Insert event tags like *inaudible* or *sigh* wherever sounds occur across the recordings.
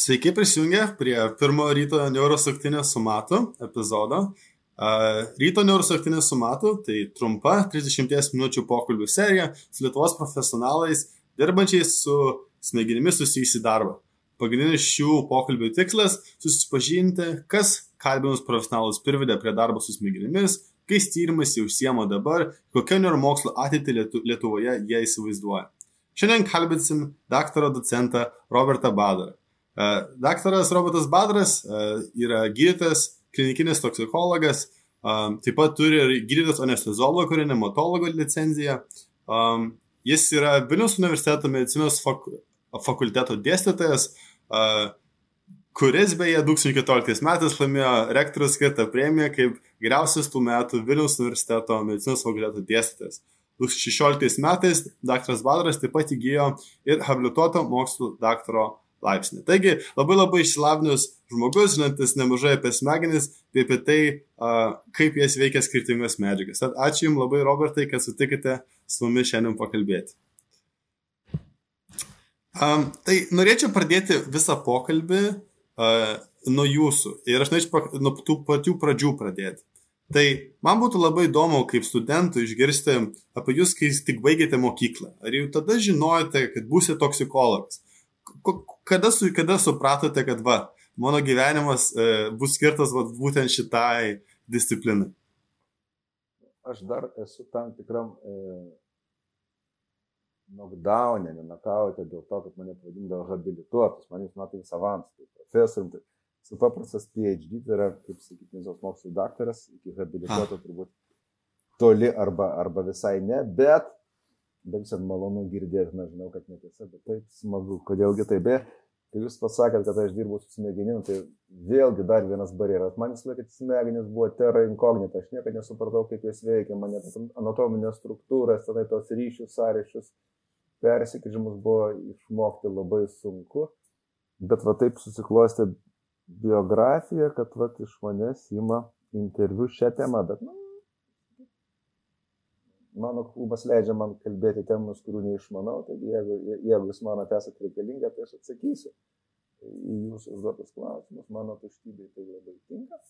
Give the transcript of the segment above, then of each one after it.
Sveiki prisijungę prie pirmo ryto neurosaktinės su Matu epizodo. Ryto neurosaktinės su Matu - tai trumpa 30 minučių pokalbių serija su Lietuvos profesionalais, dirbančiais su smegenimis susijusi darbą. Pagrindinis šių pokalbių tikslas - susipažinti, kas kalbinus profesionalus privedė prie darbo su smegenimis, kokiais tyrimais jie užsiemo dabar, kokią neuromokslo ateitį Lietuvoje jie įsivaizduoja. Šiandien kalbėsim daktarą docentą Robertą Badarą. E, daktaras Robertas Badras e, yra gydytojas, klinikinis toksikologas, e, taip pat turi ir gydytojas anesteziologo ir nematologo licenciją. Jis yra Vilnius universiteto medicinos fakulteto dėstytojas, kuris beje 2014 metais laimėjo rektorius skirtą premiją kaip geriausias tų metų Vilnius universiteto medicinos fakulteto dėstytojas. 2016 metais dr. Badras taip pat įgyjo ir habilituoto mokslo daktaro laipsnį. Taigi labai labai išsilavinus žmogus, žinantis nemažai apie smegenis, bei apie tai, kaip jas veikia skirtingos medžiagas. Tad ačiū Jums labai, Robertai, kad sutikite su mumis šiandien pakalbėti. Um, tai norėčiau pradėti visą pokalbį uh, nuo jūsų ir aš norėčiau nuo tų pačių pradžių pradėti. Tai man būtų labai įdomu kaip studentų išgirsti apie jūs, kai tik baigėte mokyklą. Ar jau tada žinojote, kad būsite toksikologas? Kada, su, kada supratote, kad va, mano gyvenimas e, bus skirtas va, būtent šitai disciplinai? Aš dar esu tam tikram e, knockdownė, nenakautė dėl to, kad mane pavadindavo habilituotas, manęs matai savans, tai profesorium, tai su paprastas PhD, tai yra, kaip sakyti, medicinos mokslų daktaras, iki habilituoto turbūt toli arba, arba visai ne, bet bent jau malonu girdėti, na žinau, kad netiesa, bet taip smagu, kodėlgi taip, be, kai jūs pasakėt, kad aš dirbu su smegenim, tai vėlgi dar vienas barjeras. Man visą laiką smegenys buvo terra incognita, aš niekada nesupratau, kaip jos veikia, man net anatominės struktūras, tenai tos ryšius, sąryšius, persikėžimus buvo išmokti labai sunku, bet va taip susiklostė biografija, kad va iš manęs ima interviu šią temą, bet nu, mano klubas leidžia man kalbėti temus, kurių neišmanau, taigi jeigu, jeigu jūs manote esate reikalinga, tai aš atsakysiu į jūsų užduotus klausimus, mano tuštybei tai labai tinka.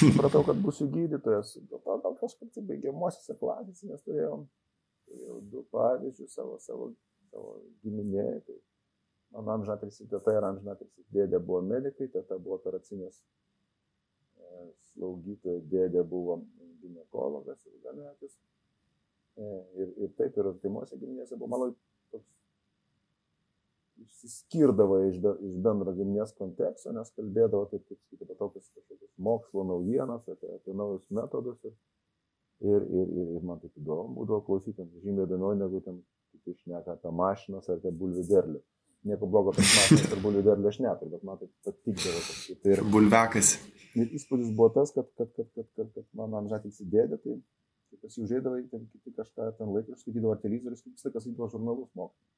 Supratau, kad būsiu gydytojas, dėl to gal kažkaip baigiamosiose klasėse mes turėjom turėjau du pavyzdžius savo, savo, savo giminėje. Tai mano amžinatilsi teta ir amžinatilsi dėdė buvo medikai, teta buvo operacinės e, slaugytoja, dėdė buvo gynekologas ilgametis. E, ir, ir taip ir artimuose giminėse buvo malo toks išsiskirdavo iš, be, iš bendro giminės konteksto, nes kalbėdavo taip, kaip sakyti, apie tokius kažkokius mokslo naujienas, apie, apie naujus metodus. Ir, Ir, ir, ir, ir man taip įdomu būdavo klausyti, žymiai įdomiau negu ten kiti šneka apie mašinas ar apie bulvių derlių. Nieko blogo apie mašinas ar bulvių derlių aš neturiu, bet man tai patikdavo. Tai ir bulvekas. Ir įspūdis buvo tas, kad, kad, kad, kad, kad, kad mano amžatis įdėdė, tai, tai pasižiūrėdavo, ten kiti kažką ten laikraštį skaitydavo ar televizorius, kaip visą laiką skaitydavo žurnalus mokslo.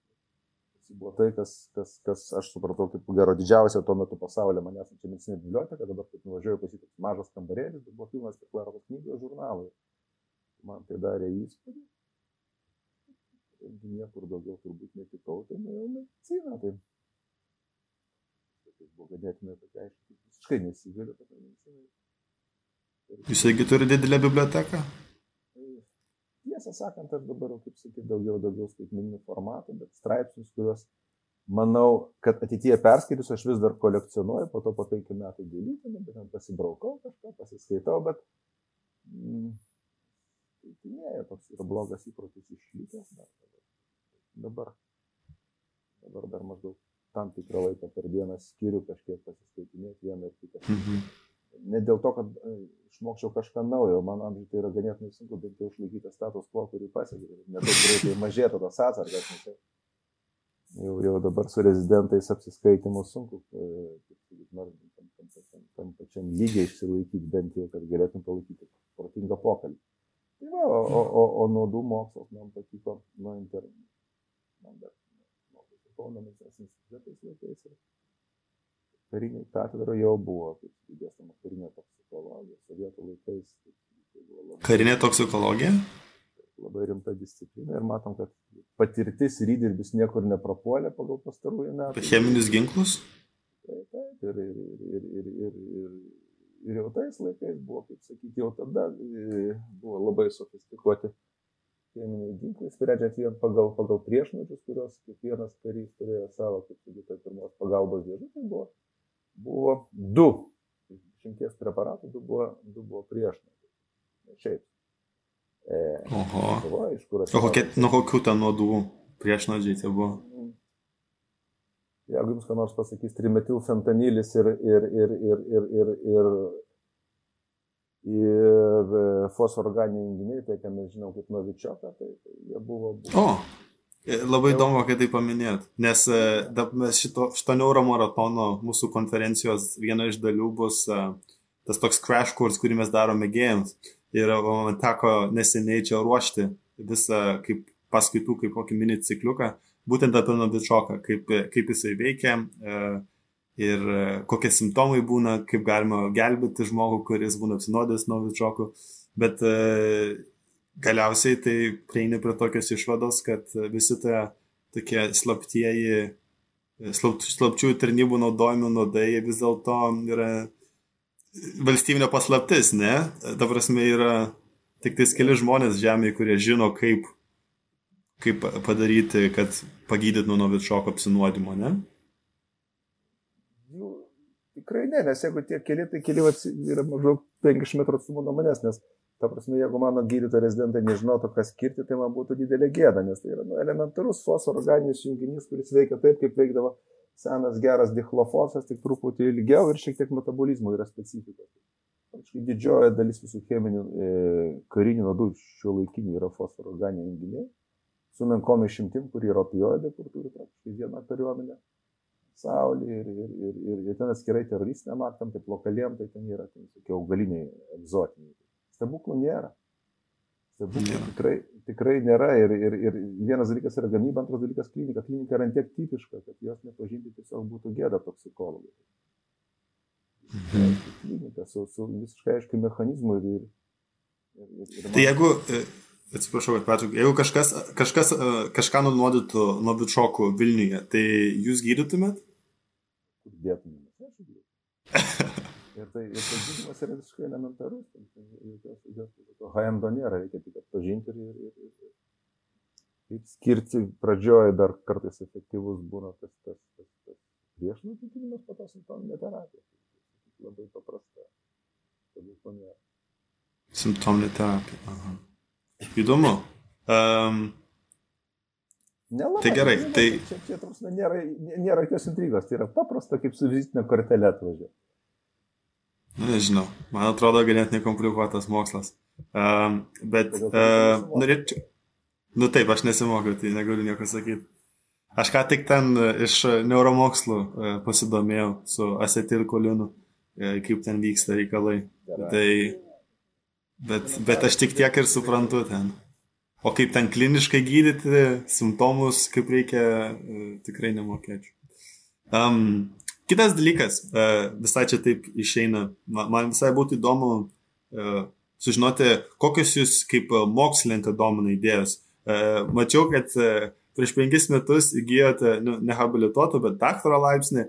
Tai buvo tai, kas, kas, kas aš supratau, kaip gero didžiausia tuo metu pasaulyje manęs čia medicinė biblioteka, dabar kaip nuvažiuoju pasitiks mažas kambarėlis, bet buvo pilnas deklaravos knygų žurnalų man tai darė įspūdį. Niekur daugiau turbūt netikau, tai nuėjau mediciną. Tai, tai buvo ganėtinai tokia, aišku, visiškai nesigaliu apie mediciną. Jūs irgi turi didelę biblioteką? Tiesą sakant, aš dabar, kaip sakyti, daugiau, daugiau skaitmeninių formatų, bet straipsnius, kuriuos manau, kad ateityje perskaitysiu, aš vis dar kolekcionuoju, po to po penkių metų dėlytinu, bet ten pasibraukau kažką, pasiskaitau, bet mm, skaitinėja, toks yra blogas įprotis išlikęs. Dabar, dabar dar maždaug tam tikrą laiką per dieną skiriu kažkiek pasiskaitinėti vieną ir kitą. Mhm. Ne dėl to, kad e, išmokčiau kažką naujo, man amžiai tai yra ganėtinai sunku, bent jau išlaikyti status quo, kurį pasiekiau. Netaip greitai mažėtų tos atsargas. Jau, jau dabar su rezidentais apsiskaitimu sunku, e, nors tam, tam, tam, tam pačiam lygiai išsilaikyti, bent jau, kad galėtum palaikyti protingą pokalbį. Tai va, o, o, o, o nuodų mokslas man patiko nuo interneto. Man dar mokiausi Kauno medicinos institutais laikais ir kariniai katedra jau buvo, kaip dėstama karinė toksikologija, sovietų laikais. Tai labai, karinė toksikologija? Labai rimta disciplina ir matom, kad patirtis ir įdirbis niekur neprapuolė pagal pastarųjų metų. Cheminius ginklus? Taip, taip, ir, ir, ir, ir, ir, ir, ir jau tais laikais buvo, kaip sakyti, jau tada e, buvo labai sofistikuoti cheminiai ginklai, sprendžiant vien pagal, pagal priešnuodžius, kurios kiekvienas karys turėjo savo, kaip sakyti, tai pirmos pagalbos dėžutė buvo, buvo du, šimties preparatų, du buvo, du buvo priešnuodžiai. Šiaip. E, Oho. Va, iš kur aš. O kokie, nuo kokių ten nuodų priešnuodžiai tai buvo? jeigu jums ką nors pasakys trimetilfentanilis ir, ir, ir, ir, ir, ir, ir, ir e, fosforganiniai junginiai, tai ką mes žinom kaip novičioką, tai, tai jie buvo. buvo. O, labai įdomu, kad tai paminėt, nes e, šito, šito neuromaratono mūsų konferencijos viena iš dalių bus tas toks crash course, kurį mes darome mėgėjams. Ir man teko neseniai čia ruošti visą kaip paskaitų, kaip kokį mini cikliuką būtent apie novičoką, kaip, kaip jisai veikia e, ir kokie simptomai būna, kaip galima gelbėti žmogų, kuris būna apsinodęs novičoku. Bet e, galiausiai tai prieini prie tokios išvados, kad visi tie tokie slaptieji, slap, slapčių tarnybų naudojami nuodai vis dėlto yra valstybinė paslaptis, ne? Ta prasme yra tik tais keli žmonės žemėje, kurie žino, kaip kaip padaryti, kad pagydyt nuo novičoko apsinuodimo, ne? Jų, tikrai ne, nes jeigu tie keli, tai keli yra maždaug 50 metrų atstumu nuo manęs, nes, ta prasme, jeigu mano gydytojo rezidentai nežinotų, kas skirti, tai man būtų didelė gėda, nes tai yra nu, elementarus fosforganinis junginys, kuris veikia taip, kaip veikdavo senas geras dichlofosas, tik truputį ilgiau ir šiek tiek metabolizmo yra specifika. Didžioji dalis visų cheminių e, karinių nuodų šio laikinių yra fosfororganiniai junginiai su menkom išimtim, kur yra opioidai, kur turi praktiškai vieną kariuomenę Saulė ir, ir, ir, ir, ir ten atskirai teroristiniam aktam, taip lokaliem, tai ten yra ten, tokie augaliniai, egzotiniai. Stebuklų nėra. Stebuklų tikrai, tikrai nėra. Ir, ir, ir vienas dalykas yra gamyba, antras dalykas klinika. Klinika yra tiek tipiška, kad jos nepažinti tiesiog būtų gėda toksikologui. Mhm. Klinika su, su visiškai aiškiu mechanizmu ir, ir, ir, ir. Tai jeigu Atsiprašau, kad Petru, jeigu kažkas, kažkas e, kažką nunuodytų nuo bičiokų Vilniuje, tai jūs gydytumėt? Dėtumėt. *laughs* ir tai, ir tai gydymas yra visiškai elementarus. HMD nėra, reikia tik atpažinti ir, ir, ir, ir, ir skirti pradžioje dar kartais efektyvus būna tas, tas, tas, tas priešnuodžių gydymas, po to simptominė terapija. Labai paprasta. Simptominė terapija. Aha. Įdomu. Um, Nelabai, tai gerai, nelabai, tai... Čia, čia, čia nėra, nėra jokios intrigos, tai yra paprasta kaip su vizitinė kortelė atvažiuoti. Nu, nežinau, man atrodo ganėtinai komplikuotas mokslas. Um, bet uh, norėčiau... Nu taip, aš nesimokiau, tai negaliu nieko sakyti. Aš ką tik ten iš neuromokslų uh, pasidomėjau su acetilkolinu, uh, kaip ten vyksta reikalai. Gerai. Tai Bet, bet aš tik tiek ir suprantu ten. O kaip ten kliniškai gydyti simptomus, kaip reikia, e, tikrai nemokėčiau. Um, kitas dalykas, uh, visai čia taip išeina, man, visai būtų įdomu uh, sužinoti, kokios jūs kaip mokslininkai domina idėjos. Mačiau, kad prieš penkis metus įgyjote, nu, nehabilituotą, bet daktaro laipsnį.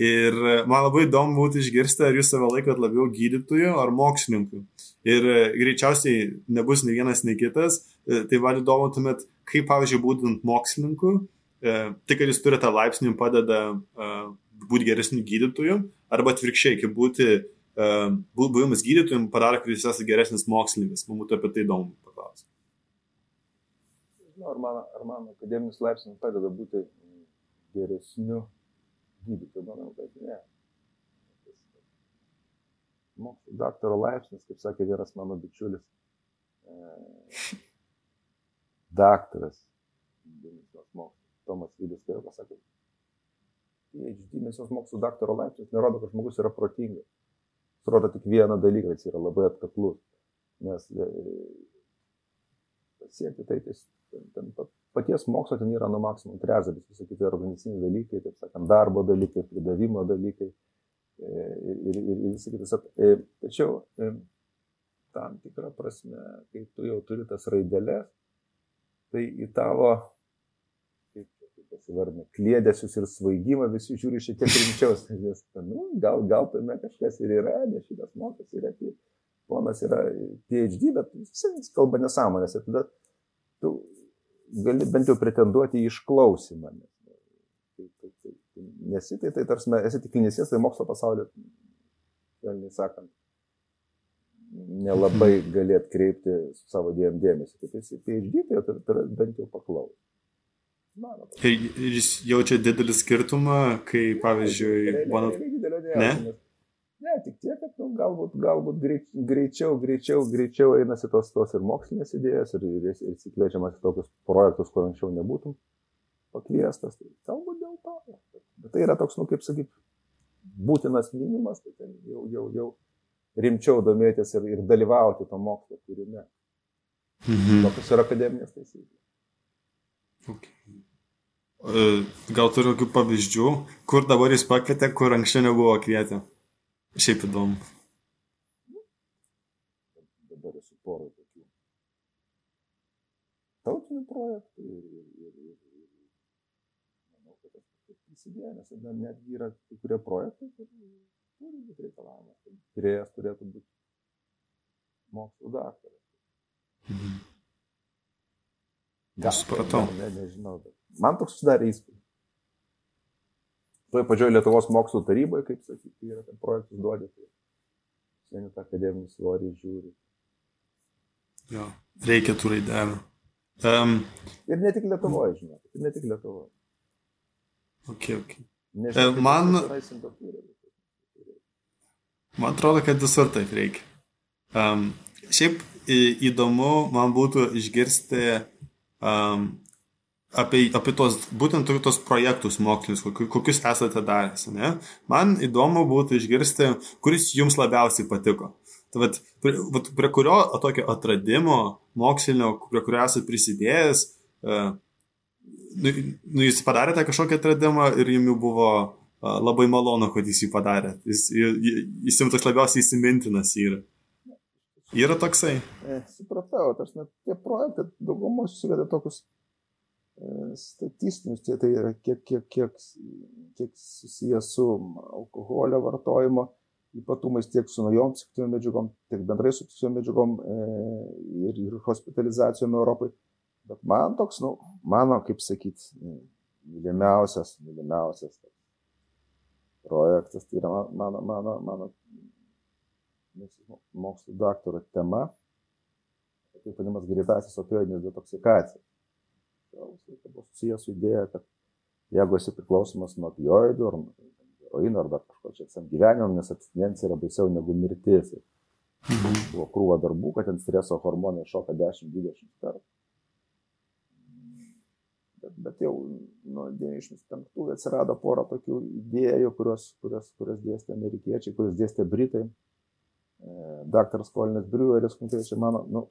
Ir man labai įdomu būtų išgirsti, ar jūs save laikot labiau gydytoju ar mokslininku. Ir e, greičiausiai nebus nei vienas, nei kitas. E, tai man įdomu tuomet, kaip, pavyzdžiui, būtent mokslininku, e, tai, kad jūs turite laipsnį, padeda būti geresniu gydytoju, arba atvirkščiai, kaip būti, buvimas gydytojum padaro, kad jūs esate geresnis mokslininkas. Man būtų apie tai įdomu paklausti. Ar man, ar man akademinis laipsnis padeda būti geresniu gydytojų, manau, kad ne. Mokslo daktaro laipsnis, kaip sakė vienas mano bičiulis, e, *laughs* daktaras, Tomas Vilius Kajau pasakė, PhD medicinos mokslo daktaro laipsnis nerodo, kad žmogus yra protingas. Jis rodo tik vieną dalyką, jis yra labai atkaklus. Nes e, pasiekti tai tais, ten, ten pat paties mokslo ten yra nuo maksimum trečdalis, visi kiti organizaciniai dalykai, taip sakant, darbo dalykai, pridavimo dalykai e, ir, ir, ir, ir visi kiti. E, tačiau tam tikrą prasme, kai tu jau turi tas raidelės, tai į tavo kas įvardina, klėdėsius ir svaigimą, visi žiūri šiek tiek rimčiau, *laughs* nes, nu, gal, gal tame kažkas ir yra, nes šitas mokas yra, ponas yra PhD, bet jis kalba nesąmonės ir tada tu gali bent jau pretenduoti į išklausimą. Tai, tai, tai, nesi, tai, tai tarsi, esi tik nesies, tai mokslo pasaulio, švelniai sakant, nelabai gali atkreipti savo dėm dėmesį. Tai esi PhD, tai, tai bent jau paklaus. Ir jis jaučia didelį skirtumą, kai, pavyzdžiui, mano... Ne? Ne, tik tiek, kad nu, galbūt, galbūt greičiau, greičiau, greičiau einasi tos, tos ir mokslinės idėjas ir, ir, ir įsiklėčiamas į tokius projektus, kur anksčiau nebūtum pakviestas. Tai galbūt dėl to. Bet tai yra toks, nu, kaip sakyt, būtinas minimas, tai ten jau, jau, jau rimčiau domėtis ir, ir dalyvauti to mokslo kūrime. Mhm. Tokios yra akademinės taisyklės. E, gal turiu kokių pavyzdžių, kur dabar jis pakvietė, kur anksčiau nebuvo kvietę? Šiaip įdomu. Dabar esu porą tokių tautinių projektų ir, ir, ir, ir, ir manau, kad aš prisidėjau, nes tada netgi yra kai kurie projektai, kur turi būti reikalavimas, tyrėjas turėtų būti mokslo daktaras. Mhm. Gal, supratau. Ne, nežinau, man toks susidarė įspūdis toje pačioje Lietuvos mokslo taryboje, kaip sakyti, yra ten projektus duodė, tai seniai tą akademinį svorį žiūri. Jo, reikia tų raidelių. Um, ir ne tik Lietuvoje, žinot, ir ne tik Lietuvoje. Ok, ok. Nežinau, e, man, man atrodo, kad visur taip reikia. Um, šiaip įdomu man būtų išgirsti um, apie, apie tos, būtent tos projektus mokslinius, kokius esate daręs. Ne? Man įdomu būtų išgirsti, kuris jums labiausiai patiko. Tai vat, prie, vat, prie kurio tokio atradimo mokslinio, prie kurio esate prisidėjęs, uh, nu, nu, jūs padarėte kažkokį atradimą ir jums buvo uh, labai malonu, kad jūs jį padarėte. Jis, jis jums toks labiausiai įsimintinas yra. Yra toksai. E, supratau, tarsi net tie projektai daugumos susiveda tokius E, statistinius, tai, tai yra kiek, kiek, kiek, kiek susijęs su alkoholio vartojimo ypatumais tiek su naujom psichotiniam medžiagom, tiek bendrai su psichotiniam medžiagom e, ir, ir hospitalizacijom Europai. Bet man toks, nu, mano, kaip sakyti, mylimiausias, mylimiausias projektas, tai yra mano, mano, mano mokslo daktaro tema, taip vadinamas greitasis opioidinis detoksikacija visą buvo susijęs su idėja, kad jeigu esi priklausomas nuo opioidų ar heroino ar dar kažko čia visam gyvenimam, nes abstinencija yra baisiau negu mirtis. Mhm. Buvo krūva darbų, kad ten streso hormonai šoka 10-20 kartų. Bet, bet jau nuo 95 atsirado pora tokių idėjų, kurios, kurios, kurios dėstė amerikiečiai, kurios dėstė britai. Daktaras Kolinas Briueris konkrečiai mano, nu,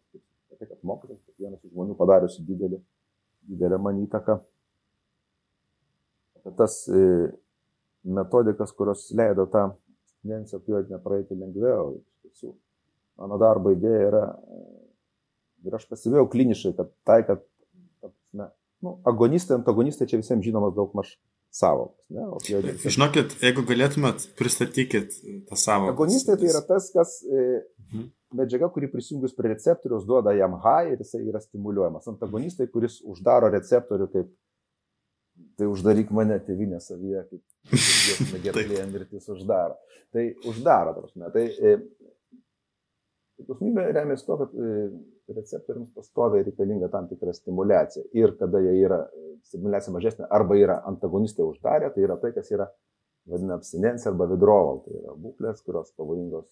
tai kad mokytas, vienas iš žmonių padariusi didelį didelę man įtaką. Tas e, metodikas, kurios leido tą abstinenciją opioidinę praeiti lengviau. Iš tiesų, mano darbo idėja yra, e, ir aš pasivėjau kliniškai, kad tai, kad, na, nu, agonistai, antagonistai čia visiems žinomas daug maž savokos. Žinokit, jeigu galėtumėt, pristatykit tą savoką. Agonistai tai yra tas, kas e, mhm medžiaga, kuri prisijungus prie receptoriaus duoda jam high ir jisai yra stimuliuojamas. Antagonistai, kuris uždaro receptorių kaip tai uždaryk mane tėvinę savyje, kaip gerklėje *laughs* mirtis uždaro. Tai uždaro, prasme. Tai e, priklausomybė remiasi to, kad e, receptoriams pastoviai reikalinga tam tikra stimulacija. Ir kada jie yra stimulacija mažesnė arba yra antagonistai uždarę, tai yra tai, kas yra vadina abstinencija arba vidroval. Tai yra būklės, kurios pavojingos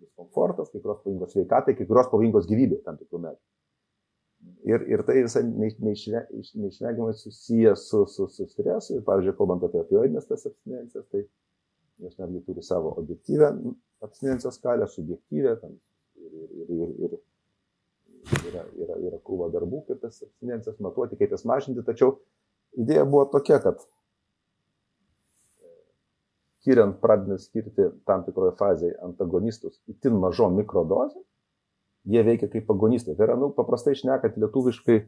diskomfortas, kai kurios pavojingos sveikatai, kai kurios pavojingos gyvybė tam tikrų metų. Ir, ir tai visai neišvengiamai susijęs su, su, su stresu. Ir, pavyzdžiui, kalbant apie opioidinės tas abstinencijas, tai jos netgi turi savo objektyvę abstinencijos skalę, subjektyvę, ir, ir, ir, ir, ir yra, yra, yra krūva darbų, kaip tas abstinencijas matuoti, kaip jas mažinti. Tačiau idėja buvo tokia, kad skiriant, pradedant skirti tam tikroje fazėje antagonistus itin mažom mikrodozėm, jie veikia kaip agonistai. Tai yra, nu, paprastai išnekant lietuviškai,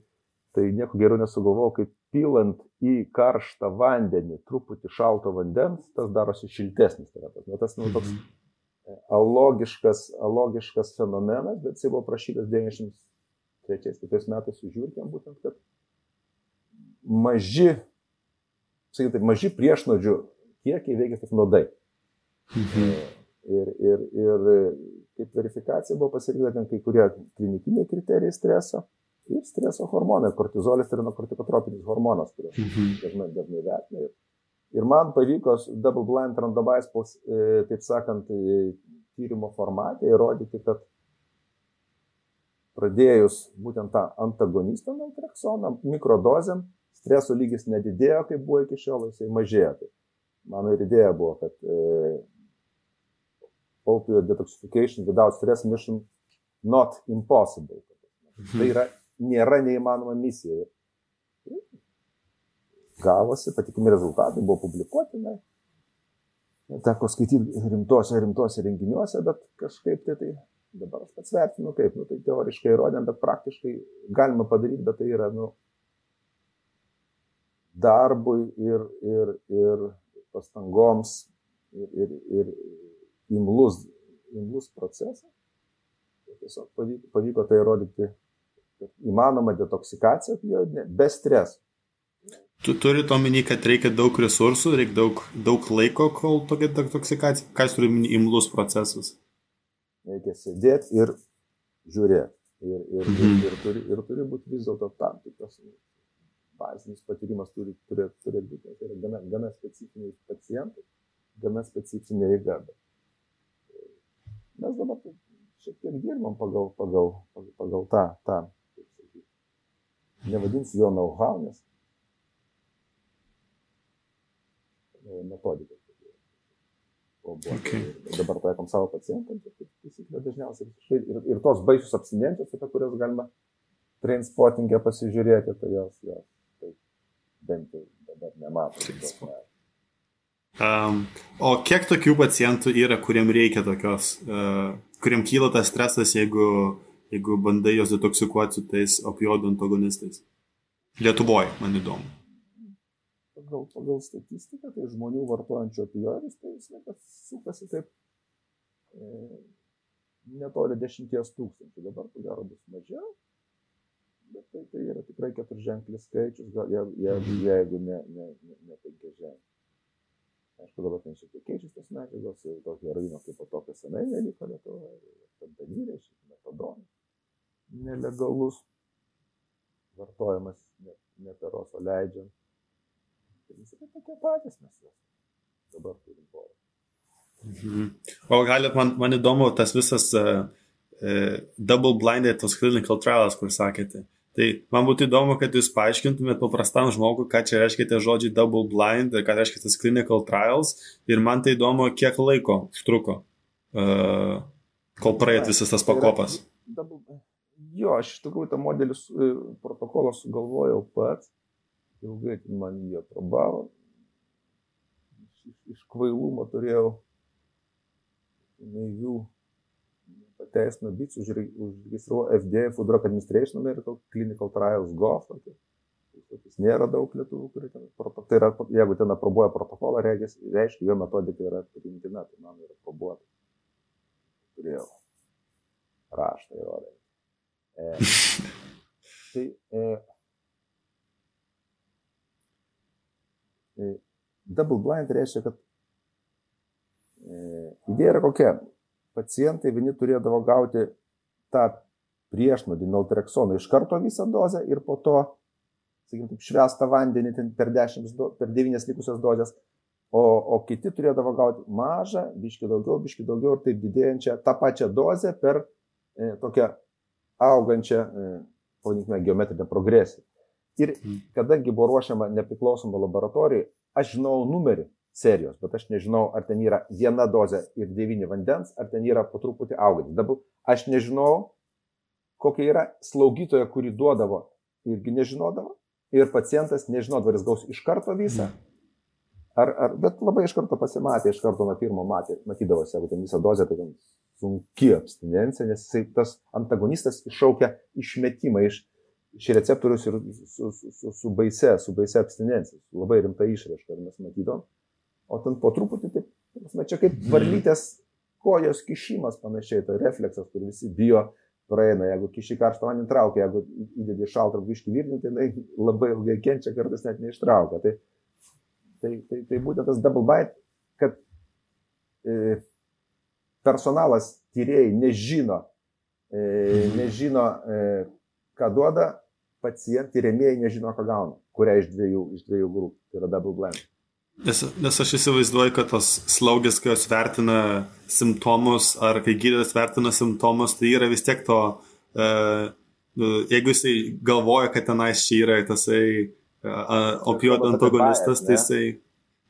tai nieko geriau nesugalvojau, kaip pilant į karštą vandenį truputį šalto vandens, tas darosi šiltesnis. Tai yra tas, nu, tas nu, toks mhm. e, alogiškas, alogiškas fenomenas, bet jisai buvo prašytas 93 metais su žiūrkėm, būtent, kad maži, sakykime, maži priešnodžių kiekiai veikia kaip nuodai. Mhm. E, ir, ir, ir kaip verifikacija buvo pasirinkta ten kai kurie klinikiniai kriterijai streso ir streso hormonai. Kortizolis yra kortikotropinis hormonas, kurį mhm. dažnai, dažnai vertina. Ir, ir man pavyko double blind randomized, e, taip sakant, e, tyrimo formate įrodyti, kad pradėjus būtent tą antagonistą naltreksoną mikrodozėm, streso lygis nedidėjo, kaip buvo iki šiol, jisai mažėjo. Tai mano ir idėja buvo, kad e, opioid detoxification without stress mission not impossible. Mhm. Tai yra nėra neįmanoma misija. Gavosi, patikimi rezultatai buvo publikuoti, na, teko skaityti rimtuose, rimtuose renginiuose, bet kažkaip tai, tai dabar aš pats vertinu, kaip, nu, tai teoriškai įrodėm, bet praktiškai galima padaryti, bet tai yra, nu, darbui ir, ir, ir pastangoms ir, ir, ir imlus, imlus procesas. Tiesiog pavyko, pavyko tai įrodyti įmanoma detoksikacija opioidinė be streso. Tu turi omeny, kad reikia daug resursų, reikia daug, daug laiko, kol tokia detoksikacija. Ką turi omeny imlus procesas? Reikia sėdėti ir žiūrėti. Ir, ir, mhm. ir, ir, turi, ir turi būti vis dėlto tam tikras bazinis patyrimas turi, turi, turi būti. Tai yra gana, gana specifiniai pacientai, gana specifinė eiga. Mes dabar šiek tiek dirbam pagal, pagal, pagal, pagal tą, tą nevadinsiu jo know-how, nes metodika. Okay. Dabar taikom savo pacientams, kaip taisyklė dažniausiai. Ir, ir tos baisius abstinencijos, apie kurias galima trainspottingę pasižiūrėti, tai jos, jos tai bent jau dabar nematom. Um, o kiek tokių pacientų yra, kuriem reikia tokios, uh, kuriem kyla tas stresas, jeigu jeigu bandai juos detoksikuoti su tais opioidų antagonistais? Lietuvoje, man įdomu. Pagal, pagal statistiką, tai žmonių vartojančių opioidus, tai jis laikas sukasi taip e, netoli dešimties tūkstančių. Dabar, ko gero, bus mažiau, bet tai, tai yra tikrai keturženklis skaičius, gal, jeigu, jeigu, ne, ne, ne, ne penkiaženklis. Aišku, dabar ten šiek tiek keičiasi tas medžiagos, jau to heroino kaip po tokio senai neliko Lietuvoje, fentanylė, metadonas nelegalus vartojimas neperoso leidžiant. Tai visi tai tokie patys mes dabar turim porą. Mhm. O galit, man, man įdomu tas visas uh, uh, double blinded tos clinical trials, kur sakėte. Tai man būtų įdomu, kad jūs paaiškintumėte paprastam žmogui, ką čia reiškia tie žodžiai double blind ir ką reiškia tas clinical trials. Ir man tai įdomu, kiek laiko užtruko, uh, kol praeit visas tas pakopas. Double, Jo, aš iš tikrųjų tą modelį e, protokolą sugalvojau pats, ilgai man jį aprobavo. Iš, iš kvailumo turėjau naivių pateisino BITS, užregistravo FDA, Food Drug Administration American Clinical Trials GOF. Jis nėra daug lietuvių, kurie ten, tai yra, jeigu ten aprobuoja protokolą, regis, reiškia, jo metodika yra priimtina, tai man yra aprobuota. Turėjau raštą įrodymą. E, tai e, double blind reiškia, kad e, idėja yra kokia. Pacientai vieni turėdavo gauti tą priešnodį naltreksoną iš karto visą dozę ir po to, sakykim, taip švestą vandenį per, 10, per 9 likusias dozes, o, o kiti turėdavo gauti mažą, biški daugiau, biški daugiau ir taip didėjančią tą pačią dozę per e, tokią augančią, e, pavadinkime, geometrinę progresiją. Ir mhm. kadangi buvo ruošiama nepriklausoma laboratorija, aš žinau numerį serijos, bet aš nežinau, ar ten yra viena dozė ir devyni vandens, ar ten yra po truputį augantis. Dabar aš nežinau, kokia yra slaugytoja, kuri duodavo, irgi nežinodavo. Ir pacientas nežinodavo, ar jis gaus iš karto visą. Mhm. Ar, ar, bet labai iš karto pasimatė, iš karto nuo pirmo matė, matydavosi, jeigu ten visą dozę, tai sunki abstinencija, nes jisai, tas antagonistas iššaukia išmetimą iš, iš receptorius ir su, su, su, su baise, su baise abstinencija, su labai rimta išraiška, mes matydom. O ten po truputį, taip, čia kaip mhm. varlytės kojos kišimas panašiai, tai refleksas, kur visi bijo praeina, jeigu kiši karštą vandenį traukia, jeigu įdedi šaltą biškį virnį, tai labai ilgai kenčia, kartais net neištraukia. Tai, tai, tai, tai būtent tas double bite, kad e, personalas tyrėjai nežino, e, nežino, e, ką duoda, pacientai, tyrėmėjai nežino, ką gauna, kurią iš dviejų, iš dviejų grupų, tai yra double blind. Nes, nes aš įsivaizduoju, kad tos slaugės, kai jos vertina simptomus, ar kai gydytojas vertina simptomus, tai yra vis tiek to, uh, jeigu jisai galvoja, kad tenais čia yra tasai uh, opioidų antagonistas, tai jisai...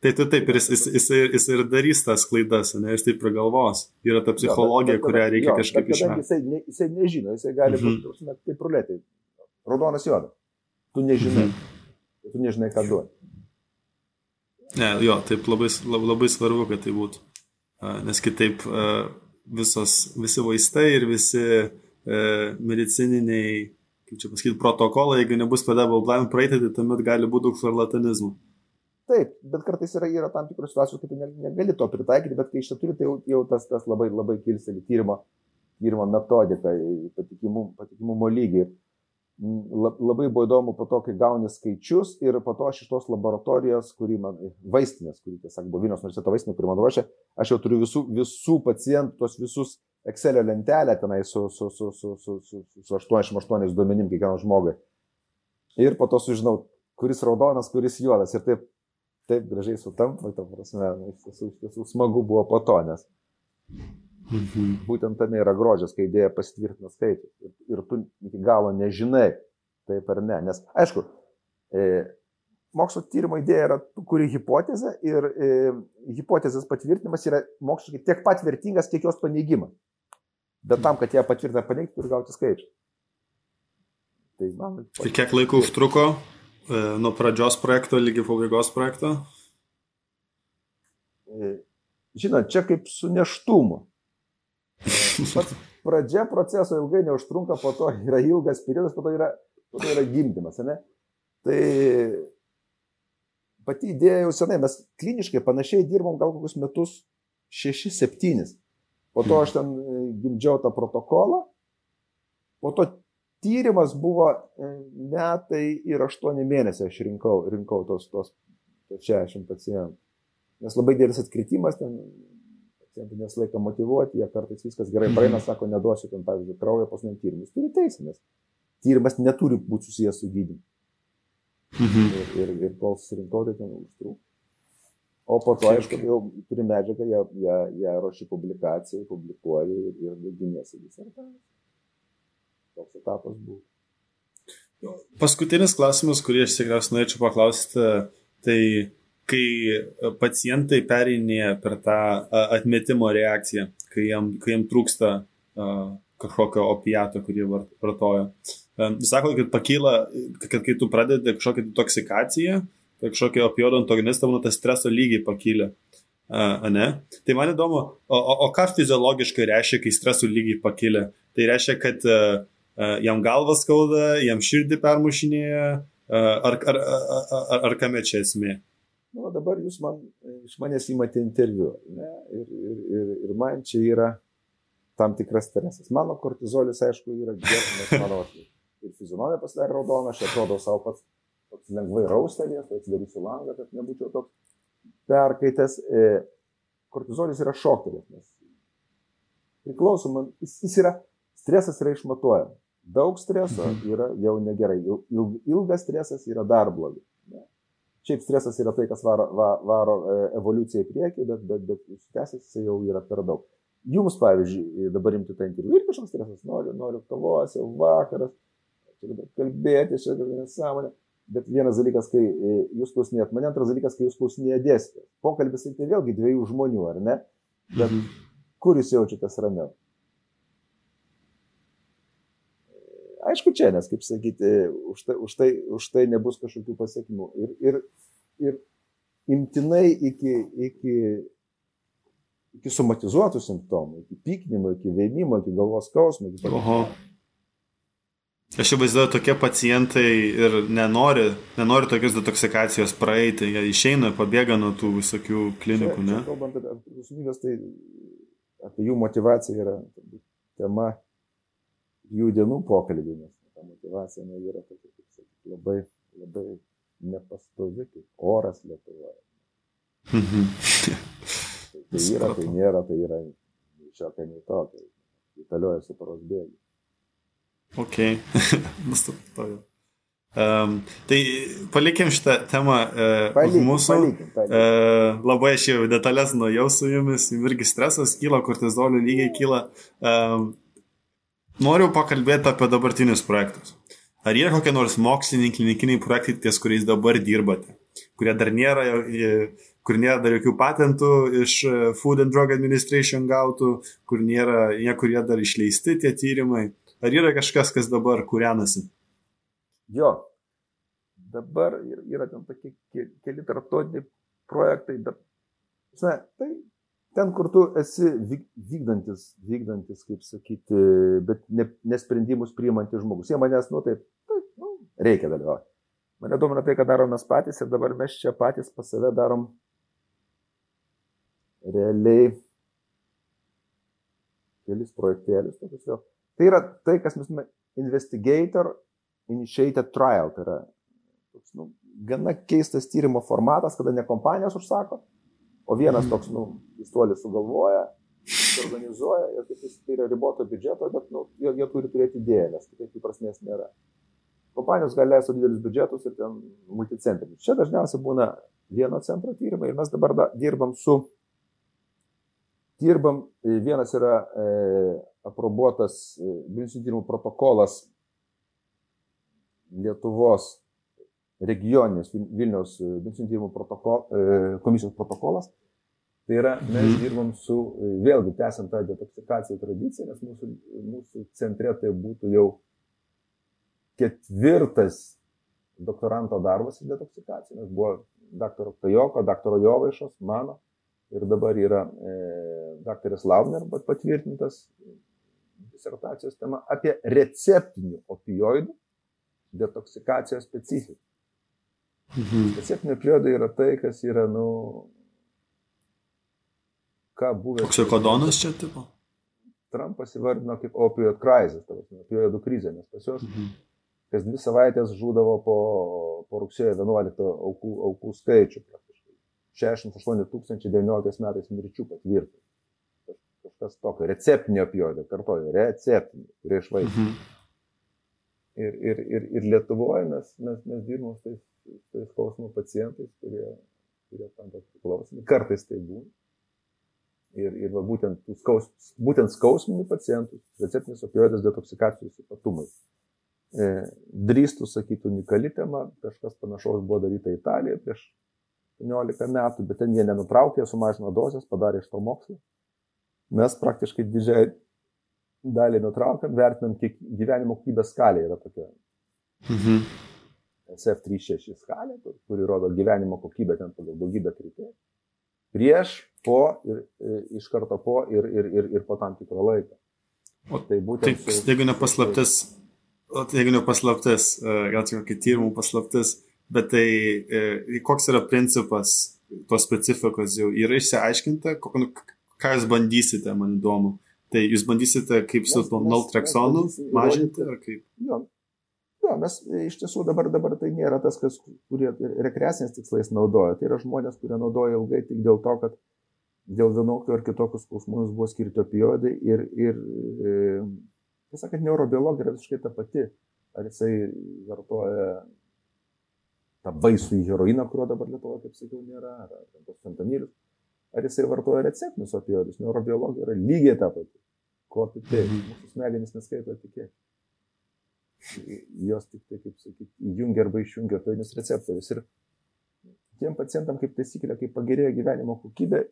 Tai tu taip, ir jis, jis, jis, jis ir darys tas klaidas, ne, jis taip ir galvos. Yra ta psichologija, jo, bet, bet, kurią reikia jo, kažkaip išvengti. Jisai, ne, jisai nežino, jisai gali mhm. būti, kaip ruletė. Raudonas juodas. Tu nežinai. Mhm. Tu nežinai, ką duoti. Ne, jo, taip labai, labai svarbu, kad tai būtų. Nes kitaip visos, visi vaistai ir visi e, medicininiai, kaip čia pasakyti, protokolai, jeigu nebus pedabal blind praeitį, tai tuomet gali būti daug šarlatanizmų. Taip, bet kartais yra, yra tam tikrų situacijų, kai tu negali to pritaikyti, bet kai iš tikrųjų tai jau, jau tas, tas labai, labai kilsteli tyrimo, tyrimo metodiką, patikimumo, patikimumo lygį. Labai buvo įdomu po to, kai gauni skaičius ir po to aš iš tos laboratorijos, kurį man, vaistinės, kurį tiesiog buvo Vilnius universiteto vaistinė, kurį man ruošė, aš jau turiu visų, visų pacientų, tos visus Excelio lentelę tenai su, su, su, su, su, su, su 88 duomenim kiekvienam žmogui. Ir po to sužinau, kuris raudonas, kuris juodas. Ir taip, taip gražiai sutampa, ta prasme, iš tiesų smagu buvo po to, nes Mhm. Būtent tame yra grožis, kai idėja pasitvirtina skaičius. Ir, ir tu iki galo nežinai, taip ar ne. Nes, aišku, e, mokslo tyrimo idėja yra, kuri hipotezę ir e, hipotezės patvirtinimas yra moksliškai tiek pat vertingas, kiek jos paneigimas. Bet tam, kad ją patvirtina paneigti, turi gauti skaičių. Tai man. Ir kiek laiko užtruko e, nuo pradžios projekto lygi pabaigos projekto? E, žinot, čia kaip su neštumu. Pats pradžia proceso ilgai neužtrunka, po to yra ilgas periodas, po to yra, po to yra gimdymas, ne? Tai pati idėja jau senai, mes kliniškai panašiai dirbom gal kokius metus 6-7. Po to aš ten e, gimdžiau tą protokolą, po to tyrimas buvo e, metai ir 8 mėnesiai aš rinkau, rinkau tos, tos, tos 60 pacientų. Nes labai didelis atkritimas, ten pacientai nes laiką motivuoti, jie kartais viskas gerai praeina, sako, neduosiu ten, pavyzdžiui, kraujo pasniam tyrimus. Turi teisę, nes tyrimas neturi būti susijęs su gydymu. Mhm. Ir, ir, ir kol susirinkau, tai ten užtrūko. O po to, aišku, jau turi medžiagą, ją, ją, ją ruoši publikacijai, publikuoji ir, ir gynėsi disertaciją. Toks etapas buvo. Paskutinis klausimas, kurį aš tikriausiai norėčiau paklausti, tai kai e, pacientai pereinėja per tą atmetimo reakciją, kai jam, kai jam trūksta uh, kažkokio opiato, kurį vartoja. Um, sako, kad pakyla, kad kai tu pradedi kažkokią toksikaciją, tai kažkokį opioidų antagonistą, nu, tas streso lygiai pakyla. Uh, ne? Tai man įdomu, o, o, o ką fiziologiškai reiškia, kai streso lygiai pakyla? Tai reiškia, kad uh, uh, jam galvas skauda, jam širdį permušinėja, uh, ar, ar, ar, ar, ar kame čia esmė? Nu, dabar jūs man, iš manęs įmate interviu. Ne? Ir, ir, ir, ir man čia yra tam tikras stresas. Mano kortizolis, aišku, yra geras, nes mano ir fizionomija pasidarė raudona, aš atrodau savo pats toks lengvai raustelės, tai atsidarysiu langą, kad nebūčiau toks perkaitęs. E, kortizolis yra šoktelės, nes priklausomai, jis, jis yra, stresas yra išmatuojamas. Daug streso mhm. yra jau negerai, il, ilgas stresas yra dar blogiau. Šiaip stresas yra tai, kas varo, va, varo e, evoliuciją į priekį, bet, bet, bet užsitęsęs jis jau yra per daug. Jums, pavyzdžiui, dabar imti tą interviu ir kažkoks stresas, noriu, noriu kavos, jau vakaras, kalbėti, čia dabar nesąmonė. Bet vienas dalykas, kai e, jūs klausinėjat mane, antras dalykas, kai jūs klausinėjat dėstytoją. Pokalbis tai vėlgi dviejų žmonių, ar ne? Bet kur jūs jaučiatės ramiau? Aišku, čia, nes, kaip sakyti, už tai, už tai, už tai nebus kažkokių pasiekimų. Ir, ir, ir imtinai iki, iki, iki somatizuotų simptomų, iki pyknimo, iki vėmimo, iki galvos skausmo. Iki Oho. Aš įsivaizduoju, tokie pacientai ir nenori, nenori tokios detoksikacijos praeiti, jie išeina, pabėga nuo tų visokių klinikų, čia, ne? Čia, kalbant apie priklausomybės, tai apie jų motivaciją yra tema jų dienų pokalbį, nes ta motivacija ne, yra tokia, kaip sakyti, labai, labai nepastovi, kaip oras Lietuvoje. Tai, tai yra, tai nėra, tai yra šiokia, nei tokia. Italiojasi paros bėgiai. Ok, *laughs* nustatoju. Um, tai palikim šitą temą uh, Palikim, mūsų. palikim, palikim. Uh, labai aš jau detalės nuėjau su jumis, jums irgi stresas kyla, kortizolio lygiai kyla. Um, noriu pakalbėti apie dabartinius projektus. Ar yra kokie nors moksliniai klinikiniai projektai, ties kuriais dabar dirbate, kurie dar nėra, e, kur nėra dar jokių patentų iš e, Food and Drug Administration gautų, kur nėra niekur jie dar išleisti tie tyrimai. Ar yra kažkas, kas dabar kūrenasi? Jo, dabar yra, ten tokie ke- keli tarptautiniai projektai, na, tai ten, kur tu esi vyk- vykdantis, vykdantis, kaip sakyti, bet ne, nesprendimus priimantis žmogus. Jie manęs, nu taip, taip nu, reikia dalyvauti. Mane domina tai, ką darom mes patys ir dabar mes čia patys pas save darom realiai kelis projektėlius. Tai yra tai, kas mes vadiname investigator initiated trial. Tai yra toks, nu, gana keistas tyrimo formatas, kada ne kompanijos užsako, o vienas toks, nu, įstuolis sugalvoja, organizuoja ir kaip jis tai yra riboto biudžeto, bet nu, jie, jie turi turėti idėją, nes kitaip jų prasmės nėra. Kompanijos gali leisti didelius biudžetus ir ten multicentrinius. Čia dažniausiai būna vieno centro tyrimai ir mes dabar da, dirbam su, dirbam, e, vienas yra e, aprobuotas e, biudžetinių tyrimų protokolas Lietuvos regioninės Vil- Vilniaus biudžetinių tyrimų protokol, e, komisijos protokolas. Tai yra, mes Mhm. dirbam su, e, vėlgi tęsiant tą detoksikacijų tradiciją, nes mūsų, mūsų centre tai būtų jau ketvirtas doktoranto darbas į detoksikaciją, nes buvo daktaro Kajoko, daktaro Jovaišos, mano, ir dabar yra e, daktaras Laubner pat- patvirtintas disertacijos tema apie receptinių opioidų detoksikacijos specifiką. Mhm. Receptiniai opioidai yra tai, kas yra, nu, ką buvęs Oksikodonas čia tipo? Trumpas įvardino kaip opioid yra opioidų krizė, nes pas juos Mhm. kas dvi savaitės žūdavo po, po rugsėjo 11 aukų, aukų skaičių praktiškai. 68 tūkstančiai 19 metais mirčių patvirtinta. Kaž- Kažkas tokio. Receptinio opioido, kartoju, receptinio, kurie išvaistė. Mhm. Ir, ir, ir, ir Lietuvoje mes, mes, mes dirbame su tais, su skausmo pacientais, kurie, kurie tampa priklausomi. Kartais tai būna. Ir, ir va, būtent, skaus, būtent skausminių pacientų receptinis opioidas detoksikacijos ypatumai. E, drįstų sakyti unikali tema, kažkas panašaus buvo daryta Italijoje prieš 15 metų, bet ten jie nenutraukė, sumažino dozes, padarė iš to mokslo. Mes praktiškai didžiai dalį nutraukiam, vertinam, kiek gyvenimo kokybės skalė yra tokia Mhm. SF36 skalė, kur- kuri rodo gyvenimo kokybę ten pagal daugybę kriterijų. Prieš, po ir e, iš karto po ir, ir, ir, ir po tam tikro laiko. O tai būtent Tai jeigu ne paslaptis, o tai jeigu ne paslaptis, e, gal čia kokia tyrimų paslaptis, bet tai e, koks yra principas tos specifikos jau yra išsiaiškinta, nu, ką jūs bandysite, man įdomu. Tai jūs bandysite kaip su Mes- tuo naltreksonu mažinti, ar kaip? Jo, jo, mes e, iš tiesų dabar, dabar tai nėra tas, kas, kurie rekreaciniais tikslais naudoja. Tai yra žmonės, kurie naudoja ilgai tik dėl to, kad dėl vienokių ar kitokių skausmų jums buvo skirti opioidai ir, ir e, tiesą sakant, neurobiologija yra visiškai ta pati. Ar jisai vartoja tą baisų heroiną, kurio dabar Lietuvoje, kaip sakiau, nėra, ar, ar tos fentanilius, ar jisai vartoja receptinius opioidus. Neurobiologija yra lygiai ta pati. Ko tik tai, Mhm. mūsų smegenys neskaito tikėti jos tik tai, kaip sakyti, įjungia arba išjungia opioidinius receptorius. Ir tiem pacientam, kaip taisyklė, kai pagerėja gyvenimo kokybė,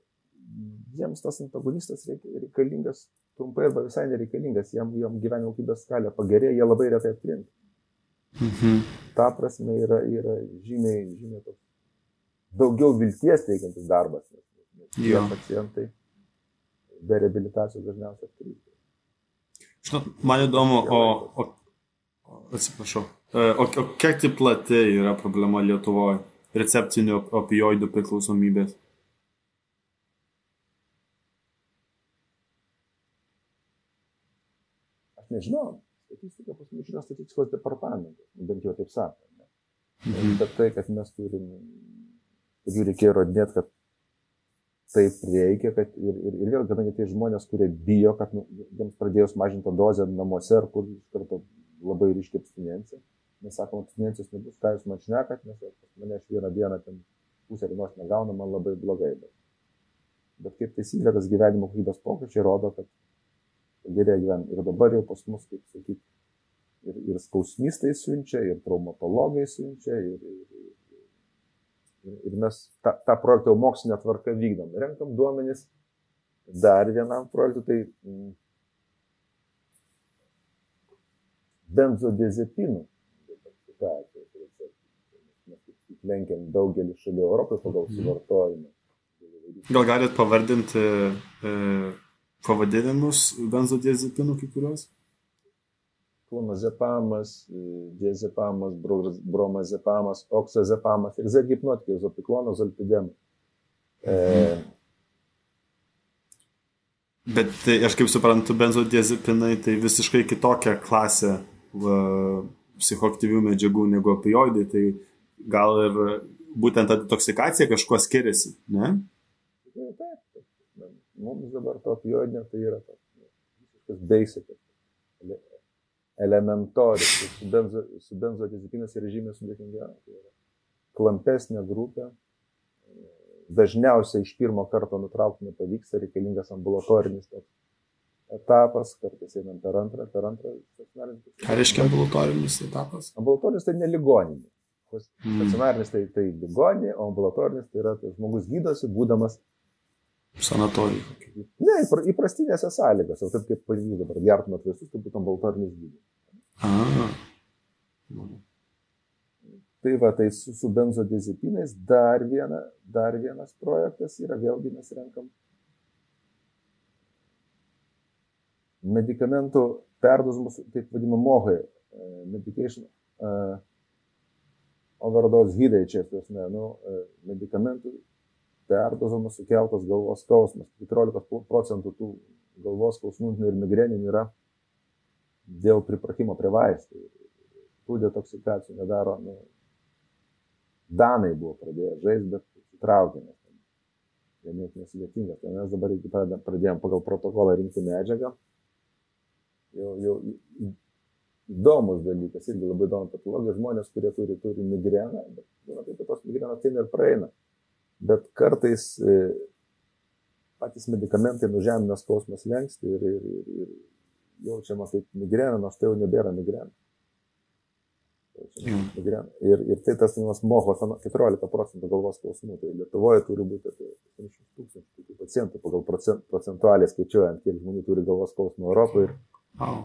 jiems tas antagonistas reikalingas trumpai arba visai nereikalingas, jam, jam gyvenimo kokybės skalė pagerėja, jie labai retai atkrinta. Mhm. Ta prasme yra, yra žymiai, žymiai toks daugiau vilties teikiantis darbas, Jo. pacientai be reabilitacijos dažniausiai atkrinta. Žinot, man įdomu, o, o Atsiprašau. E, o, o kiek tai plati yra problema Lietuvoje receptinių opioidų priklausomybės? Aš nežinau, statistika pas mus yra statistikos departamentas, bent jau taip sako. Ne? Mhm. Bet tai, kad mes turim, kad jų reikėjo rodinėti, kad taip reikia, kad ir, ir, ir vėl, kadangi tai žmonės, kurie bijo, kad nu, jiems pradėjus mažinti dozę namuose ar kur iš karto labai ryškiai abstinencija, mes sakom, abstinencijos nebus, ką jūs man šnekat, nes mane aš vieną dieną ten pusę dienos negaunu, man labai blogai. Bet, bet kaip taisyklė, tas gyvenimo kokybės pokyčiai rodo, kad gerėja gyventi. Ir dabar jau pas mus, kaip sakyti, ir, ir skausmistai siunčia, ir traumatologai siunčia, ir, ir, Ir mes tą, tą projektą jau mokslinę tvarką vykdom. Renkam duomenis dar vienam projektui, tai mm, benzodiazepinų detoksikacijos Mes lenkiam daugelį šalių Europoje pagal mhm. suvartojimą. Gal galit pavardinti e, pavadinimus benzodiazepinų kai kuriuos? clonazepamas, diazepamas, bromazepamas, oksazepamas ir Z hipnotikai, zopiklonas, zolpidem. E... Bet tai, aš kaip suprantu, benzodiazepinai tai visiškai kitokia klasė va, psichoaktyvių medžiagų negu opioidai, tai gal ir būtent ta detoksikacija kažkuo skiriasi, ne? Taip, taip. Mums dabar to opioidinio tai yra visiškas basic elementorius. Su, benzo, su benzodiazepinas yra žymiai sudėtingiau. Tai yra klampesnė grupė. Dažniausiai iš pirmo karto nutraukti nepavyksta, reikalingas ambulatorinis toks etapas, kartais einam per antrą, per antrą stacionarinis. Ką reiškia ambulatorinis etapas? Ambulatorinis tai neligoninė. Hmm. Stacionarinis tai, tai ligoninė, o ambulatorinis tai yra tai žmogus gydosi, būdamas Sanatorijų. Ne, įprastinėse sąlygose, taip kaip pavyzdys dabar, gertumėt vaistus, tai būtų ambulatorinis gydymas. Tai va, tai su, su benzodiazepinais dar, viena, dar vienas projektas yra, vėlgi mes renkam medikamentų perdozimus, taip vadinamą MOHAI, e, medication uh, overdose hydai čia, tas, ne, nu, e, medikamentų perdozamas sukeltas galvos skausmas. 14 procentų tų galvos skausmų ir migreninių yra dėl pripratimo prie vaistų. Tų detoksikacijų nedaro, nu, Danai buvo pradėję žaisti, bet įtraukė, nes ten net nesudėtingas. Tai mes dabar pradėjom pagal protokolą rinkti medžiagą. Jau, jau įdomus dalykas, irgi labai įdomu patologija, žmonės, kurie turi, turi migreną, bet būna taip, kad tos migrenos tai ir praeina bet kartais e, patys medikamentai nužemina skausmas lenksti ir, ir, ir, ir jaučiama kaip migrena, nors tai jau nebėra migrena. Migrena. Ir, ir tai tas vadinamas moho 14 procentų galvos skausmų. Tai Lietuvoje turi būti apie 800 tūkstančių pacientų pagal procent, procentualiai skaičiuojant, kiek žmonių turi galvos skausmų Europoje. Ir, oh.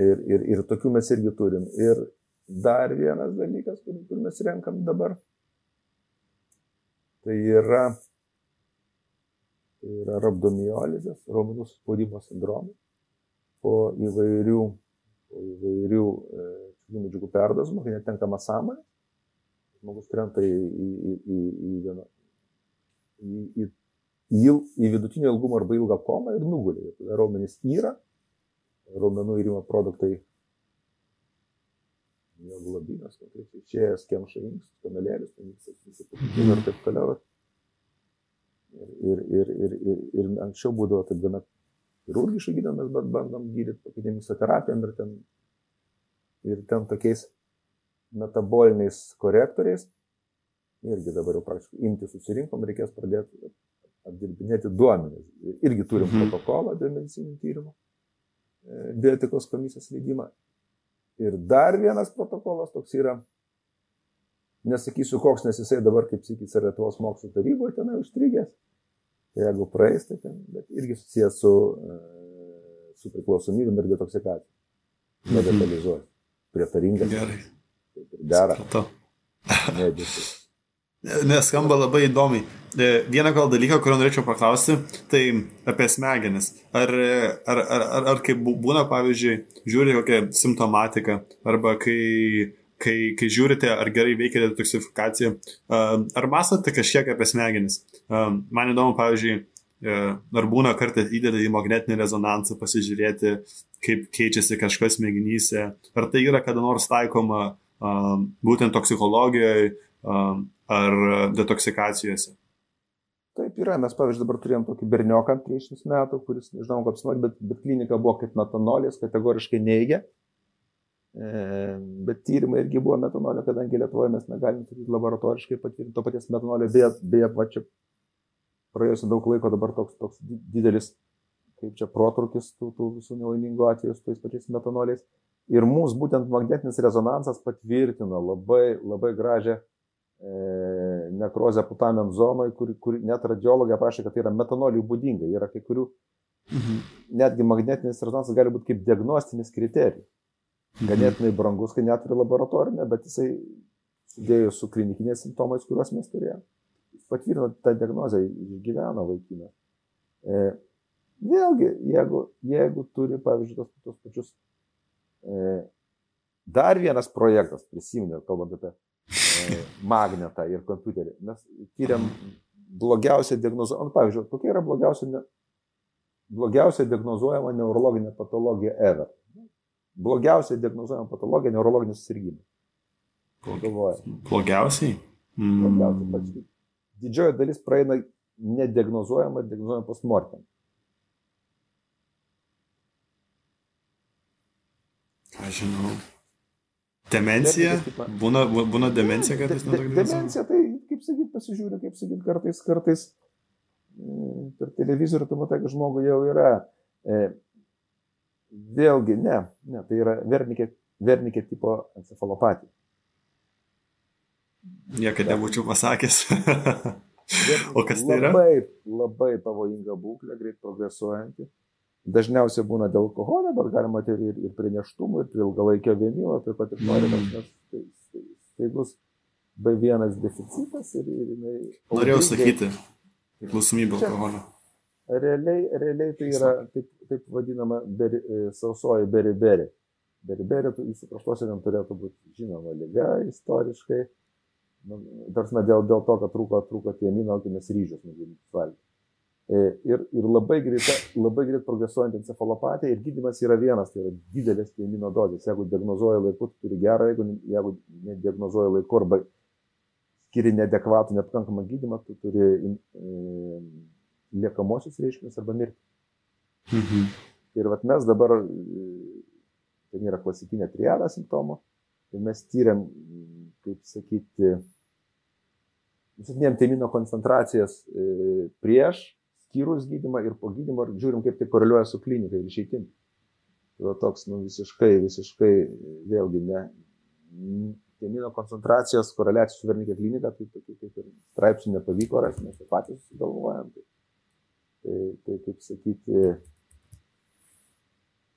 ir, ir, ir tokių mes irgi turim. Ir dar vienas dalykas, kur, kur mes renkam dabar, Tai yra, tai yra rabdomiolizės, raumenų spaudimo sindromas po įvairių, po įvairių e, medžiagų perdozimo, kai netenkama sąmonė, žmogus krenta į, į, į, į, į, vieną, į, į, į, į vidutinio ilgumo arba ilgą komą ir nugulė. Raumenys yra, raumenų įrimo produktai mioglobinas, konkrečiai išėjęs kemša inkstus, kanalėlis, ten ir taip toliau. Ir, ir, ir, ir, ir anksčiau būdavo taip gana chirurgiškai gydomas, bet bandom gydyti pakeitim misoterapijom ir ten, ir ten tokiais metaboliniais korektoriais. Irgi dabar jau praktiškai imti susirinkom, reikės pradėti apdirbinėti duomenis. Irgi turim mhm. protokolą dėl medicininių tyrimų, bioetikos komisijos leidimą Ir dar vienas protokolas toks yra, nesakysiu koks, nes jisai dabar, kaip sakys, yra Lietuvos mokslo taryboje tenai užstrigęs. Tai jeigu praeis, tai ten, bet irgi susijęs su, e, su priklausomybėm ir detoksikacija. Mhm. Nedetalizuosiu. Prietaringas. Gerai. Taip ir dera. Medžiagas. Neskamba labai įdomiai. E, vieną gal dalyką, kurio norėčiau paklausti, tai apie smegenis. Ar, ar, ar, ar, ar kaip būna, pavyzdžiui, žiūri kokią simptomatiką, arba kai, kai, kai žiūrite, ar gerai veikia detoksifikacija, ar mąstote kažkiek apie smegenis. Man įdomu, pavyzdžiui, e, ar būna kartais įdeda į magnetinį rezonansą pasižiūrėti, kaip keičiasi kažkas smegenyse, ar tai yra kada nors taikoma būtent toksikologijoje ar detoksikacijose. Taip yra, mes pavyzdžiui dabar turėjom tokį bernioką prieš šimtus metų, kuris, nežinau, kaip apsinuodė, bet, bet klinika buvo kaip metanolės, kategoriškai neigia. E, bet tyrimai irgi buvo metanolio, kadangi Lietuvoje mes negalim sakyti laboratoriškai patvirtinti to paties metanolio, beje, beje, va čia praėjusiu daug laiko dabar toks, toks didelis, kaip čia protrukis tų, tų visų nelaimingų atvejų su tais pačiais metanoliais. Ir mūsų būtent magnetinis rezonansas patvirtino labai, labai gražią e, nekrozę putamen zonoje, kur, kur net radiologija prašė, kad tai yra metanoliui būdinga. Yra kai kurių, mhm. netgi magnetinis rezonansas gali būti kaip diagnostinis kriterijus. Mhm. Ganėtinai brangus, kai net ir laboratorinė, bet jisai sudėjus su klinikiniais simptomais, kuriuos mes turėjome, patvirtino tą diagnozę, išgyveno vaikiną. E, vėlgi, jeigu, jeigu turi, pavyzdžiui, tos, tos pačius E, dar vienas projektas, prisiminiau, kalbant apie e, magnetą ir kompiuterį. Mes tyriam blogiausią diagnozuojamą, nu, pavyzdžiui, kokia yra blogiausia, ne, blogiausia diagnozuojama neurologinė patologija ever. Blogiausia diagnozuojama patologija neurologinis susirgymas. Blogiausiai? Mm. Blogiausiai pats. Didžioji dalis praeina nediagnozuojama, diagnozuojama postmortem. Aš žinau. Demencija? Būna, būna demencija kartais nuo tokio Demencija, tai kaip sakyt, pasižiūriu, kaip sakyt, kartais, kartais mm, per televizorių tu matai, kad žmogui jau yra. E, vėlgi, ne, ne, tai yra vernikė, vernikė tipo encefalopatija. Niekada nebūčiau pasakęs. *laughs* o kas tai yra? Labai, labai pavojinga būklė, greit progresuojanti. Dažniausiai būna dėl alkoholio, bet galima ir, ir, ir prie neštumų, ir prie ilgalaikio vėmimo, taip pat ir mm. nes tai, tai, tai bus B1 deficitas ir, ir jinai... Norėjau sakyti, priklausomybė alkoholio. Realiai, realiai tai yra taip, taip vadinama beri, e, sausoji beriberi. Beriberi jūsų kraštuose turėtų būti žinoma lyga istoriškai. Nu, Tarsi dėl, dėl to, kad trūko, trūko tie nes ryžius mėginti valgyti. E, ir, ir labai, greita, labai greit progresuojant encefalopatija ir gydimas yra vienas, tai yra didelės pienino dozės. Jeigu diagnozuoja laiku, tu turi gerą, jeigu, jeigu nediagnozuoja laiku arba skiri nedekvatų, nepakankamą gydimą, tu turi e, liekamosius reiškinius arba mirti. Mhm. Ir vat mes dabar, e, ten yra klasikinė triada simptomų, tai mes tyriam, kaip sakyti, nusitinėm temino koncentracijas e, prieš skyrus gydymą ir po gydymo ir žiūrim, kaip tai koreliuoja su klinika ir išeitim. Tai toks, nu, visiškai, visiškai, vėlgi, ne, temino koncentracijos koreliacijos su vernikė klinika, tai tokių kaip ir straipsnių nepavyko rasti, mes patys sugalvojam. Tai, tai, tai kaip sakyti,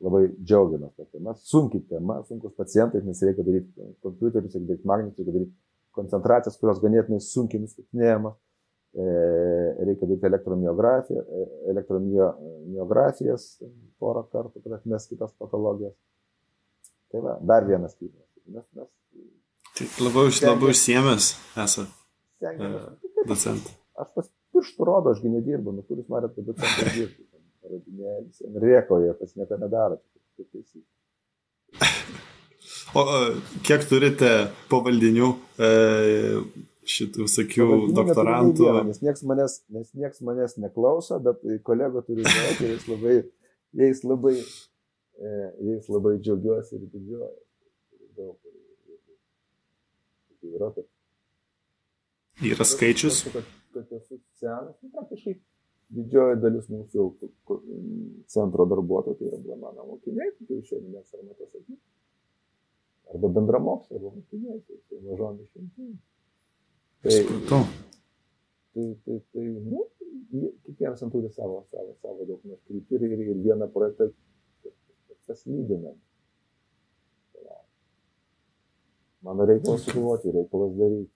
labai džiaugiamės tą temą. Sunki tema, sunkus pacientai, nes reikia daryti kompiuterius, reikia daryti magnetus, reikia daryti koncentracijas, kurios ganėtinai sunkiai nustatinėjamas. E, reikia daryti elektromiografiją, e, elektromiografijas porą kartų, kad atmes kitas patologijas. Tai va, dar vienas tyrimas. Mes, mes, tai labai, labai užsiemęs esate. E, docent. Aš pas pirštų rodo, ašgi nedirbu, nu kuris norėt, kad docentas dirbtų. Paradinėlis, rėkoja, pas nieko nedaro. *laughs* O kiek turite pavaldinių e, šitų visokių doktorantų. Nes nieks, manęs, nes nieks manęs neklauso, bet kolego turiu žinoti, jais labai, jais labai, e, jais labai džiaugiuosi ir didžiuoju. Yra, kad, yra skaičius. Kad, kad esu senas, nu, praktiškai didžioji dalis mūsų centro darbuotojų tai yra mano mokiniai, tai šiandien mes ar matas sakyti. Arba bendramoksliai, arba mokiniai, tai mažom išimtim. Tai, tai, tai, tai nu, kiekvienas turi savo, savo, savo daug kryptį ir, ir, ir vieną projektą tas lydina. Mano reikalas sugalvoti, reikalas daryti.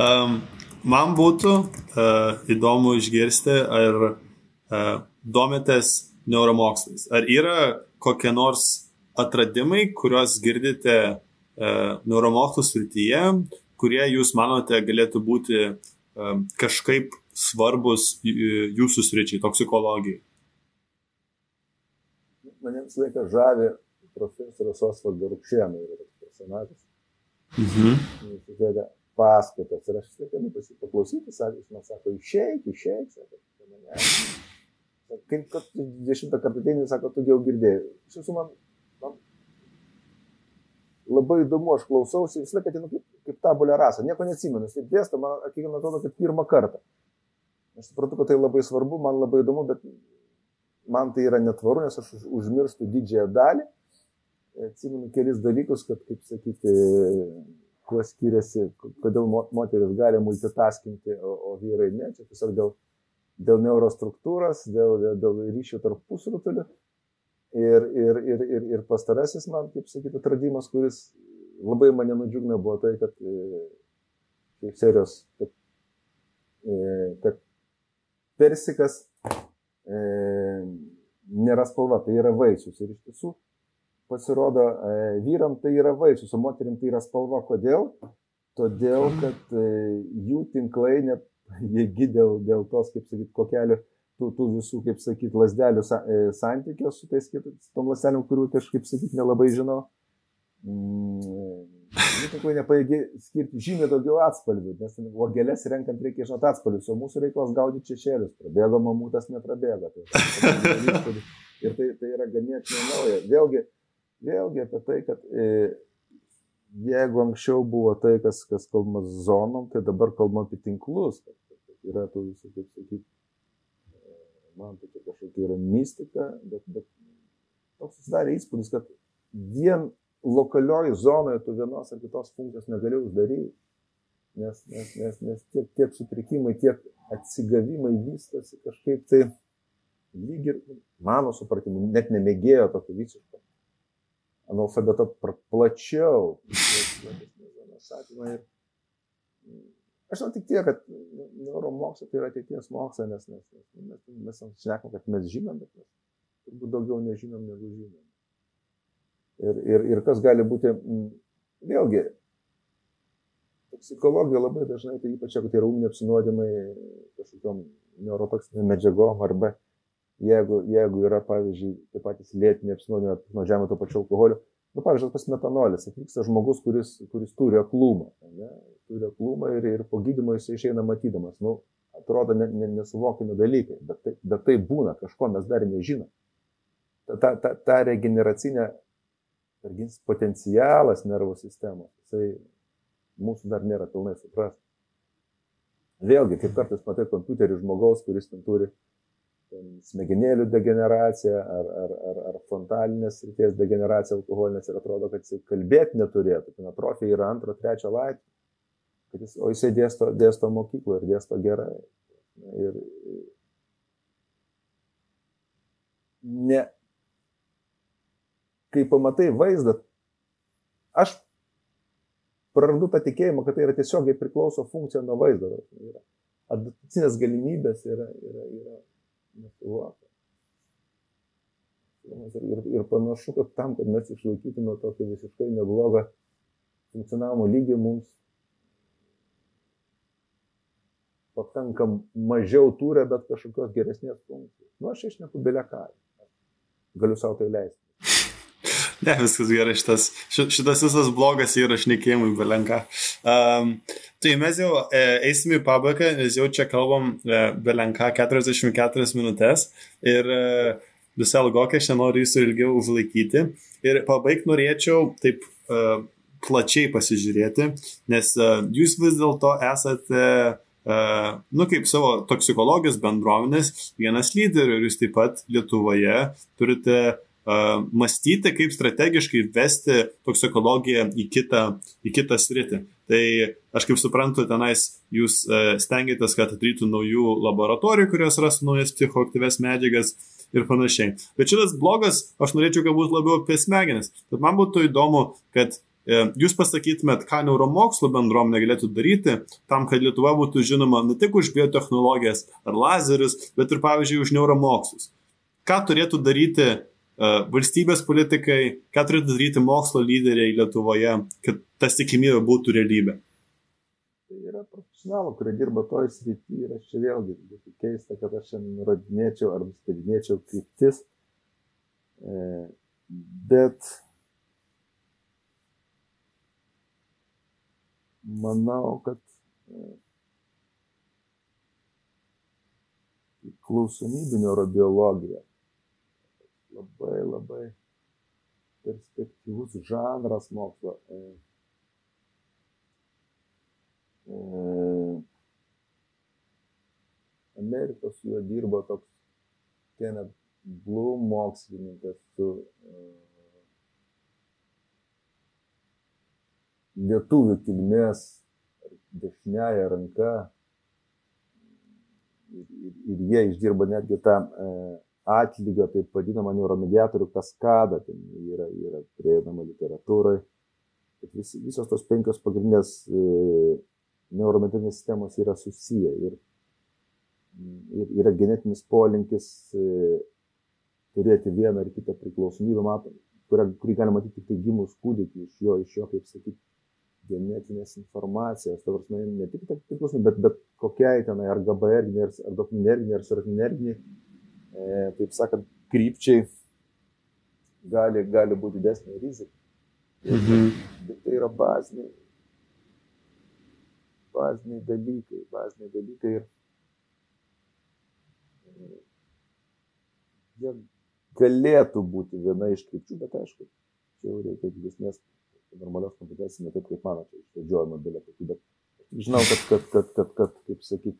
Um, *laughs* man būtų uh, įdomu išgirsti, ar uh, domitės neuromokslais. Ar yra kokie nors atradimai, kuriuos girdite neuromokslų srityje, kurie jūs manote galėtų būti um, kažkaip svarbus jūsų sričiai, toksikologijai? Mane visą laiką žavi profesorius Osvaldo Rukšienų yra toks personažas. Mhm. Paskaitas ir aš visą laiką nu pasipaklausyti, sakė, jis man sako, išeik, išeik, sako. Kaip kad dešimtą kartą ateini, sako, tu jau girdėjai. Iš tiesų man labai įdomu, aš klausausi, visą laiką atinu kaip, kaip tabulė rasa, nieko neatsimenu, taip dėsta, man, kiekvieną atrodo, kad pirmą kartą. Aš suprantu, kad tai labai svarbu, man labai įdomu, bet man tai yra netvaru, nes aš užmirštu didžiąją dalį. Atsimenu kelis dalykus, kad, kaip sakyti, kuo skiriasi, kodėl moteris gali multitaskinti, o, o vyrai ne. Čia tiesiog dėl, dėl neurostruktūros, dėl, dėl, dėl ryšio tarp pusrutulių. Ir, ir, ir, ir, ir pastarasis man, kaip sakyti, atradimas, kuris labai mane nudžiugino, buvo tai, kad, kaip serijos, kad, kad persikas e, nėra spalva, tai yra vaisius. Ir iš tiesų pasirodo, e, vyram tai yra vaisius, o moterim tai yra spalva. Kodėl? Todėl, kad e, jų tinklai nepajėgi *laughs* dėl, dėl tos, kaip sakyt, kokelio tų, tų visų, kaip sakyt, lasdelių sa, e, santykio su tais kitais, tom lasdeliam, kurių tai aš, kaip sakyt, nelabai žinau. Mm, Tinklai nepaėgi skirti žymiai daugiau atspalvių, nes uogelės renkant reikia žinoti atspalvius, o mūsų reikalas gaudyti šešėlius. Prabėgo mamutas, neprabėgo. Tai, ir tai, tai yra ganėtinai nauja. Vėlgi, vėlgi apie tai, kad e, jeigu anksčiau buvo tai, kas, kas kalbama zonom, tai dabar kalbama apie tinklus. Yra tų visų, kaip sakyti, man tai kažkokia yra mistika, bet, bet toks susidarė įspūdis, kad vien lokalioj zonoje tu vienos ar kitos funkcijos negali uždaryti. Nes, nes, nes, nes tiek, tiek sutrikimai, tiek atsigavimai vystosi kažkaip tai lyg ir, mano supratimu, net nemėgėjo tokio visiško analfabeto plačiau. Aš tik tiek, kad neuromokslas tai yra ateities mokslas, nes, nes, nes mes, mes šnekam, kad mes žinom, bet mes turbūt daugiau nežinom negu žinom. Ir, ir, ir kas gali būti, mm, vėlgi, psichologija labai dažnai, tai ypač jeigu tai yra ūminiai apsinuodimai kažkokiam neurotoksinėm medžiagom arba jeigu, jeigu yra, pavyzdžiui, tie patys lėtiniai apsinuodimai, apsinuodžiami to pačiu alkoholiu, nu, pavyzdžiui, pas metanolis, atvyksta žmogus, kuris, kuris turi aklumą, ne, turi aklumą ir, ir po gydymo jis išeina matydamas, nu, atrodo ne, ne, nesuvokiami dalykai, bet tai, bet tai būna, kažko mes dar nežinom. Ta, ta, ta, ta regeneracinė Targins potencialas nervų sistemos, jisai mūsų dar nėra pilnai supras. Vėlgi, kaip kartais matai kompiuterį žmogaus, kuris ten turi ten, smegenėlių degeneraciją ar, ar, ar, ar frontalinės ryties degeneraciją alkoholinės ir atrodo, kad jisai kalbėti neturėtų. Ten atrofija yra antro, trečio laipsnio. Jis, o jisai dėsto, dėsto mokykloje ir dėsto gerai. Ir, ne, kai pamatai vaizdą, aš prarandu tą tikėjimą, kad tai yra tiesiogiai priklauso funkcija nuo vaizdo. Adaptacinės galimybės yra, yra, yra nesuvokiamas. Ir, ir, ir panašu, kad tam, kad mes išlaikytume tokį visiškai neblogą funkcionavimo lygį, mums pakankam mažiau tūrė, bet kažkokios geresnės funkcijos. Nu, aš išneku belę ką. Galiu savo tai leisti. *laughs* Ne, viskas gerai, šitas, šitas visas blogas įrašnekėjimui belenka. Um, tai mes jau e, eisime į pabaigą, nes jau čia kalbam e, belenka 44 minutės ir e, visą ilgokai aš nenoriu jūsų ilgiau užlaikyti. Ir pabaigti norėčiau taip e, plačiai pasižiūrėti, nes e, jūs vis dėlto esate nu, kaip savo toksikologijos bendruomenės vienas lyderių ir jūs taip pat Lietuvoje turite mąstyti, kaip strategiškai vesti toksikologiją į kitą, į kitą sritį. Tai aš kaip suprantu, tenais jūs stengiatės, kad atrytų naujų laboratorijų, kurios rastų naujas psichoaktyves medžiagas ir panašiai. Bet šitas blogas, aš norėčiau, kad būtų labiau apie smegenis. Bet man būtų įdomu, kad e, jūs pasakytumėt, ką neuromokslo bendruomenė galėtų daryti tam, kad Lietuva būtų žinoma ne tik už biotehnologijas ar lazerius, bet ir, pavyzdžiui, už neuromokslus. Ką turėtų daryti uh, valstybės politikai, ką turėtų daryti mokslo lyderiai Lietuvoje, kad tas tikimybė būtų realybė? Tai yra profesionalų, kurie dirba toj srity ir aš čia vėlgi būtų keista, kad aš šiandien nurodinėčiau ar nustatinėčiau kryptis. E, bet manau, kad e, klausomybių neurobiologija labai labai perspektyvus žanras mokslo. E, e, Amerikos su juo dirbo toks Kenneth Bloom mokslininkas su lietuvių kilmės dešiniaja ranka. Ir, ir, ir jie išdirba netgi tą e, atlygio, taip vadinamą neuromediatorių kaskadą, ten yra, yra prieinama literatūrai. Vis, visos tos penkios pagrindinės e, neuromedicininės sistemos yra susiję. Ir, ir yra genetinis polinkis e, turėti vieną ar kitą priklausomybę, matom, kurią, kurį galima matyti tik tai gimus kūdikį iš jo, iš jo, kaip sakyti, genetinės informacijos, ta prasme, ne tik priklausomai, bet, bet kokiai tenai, ar GBR, ar dopaminerginiai, ar serotonerginiai, e, taip sakant, krypčiai gali, gali būti didesnė rizika. Mhm. Bet tai yra baziniai, baziniai dalykai, baziniai dalykai ir e, jie galėtų būti viena iš krypčių, bet aišku, čia jau reikia didesnės normalios kompetencijos, ne taip kaip mano, čia išvedžiojama belė tokių, bet žinau, kad, kad, kad, kad, kad kaip sakyti,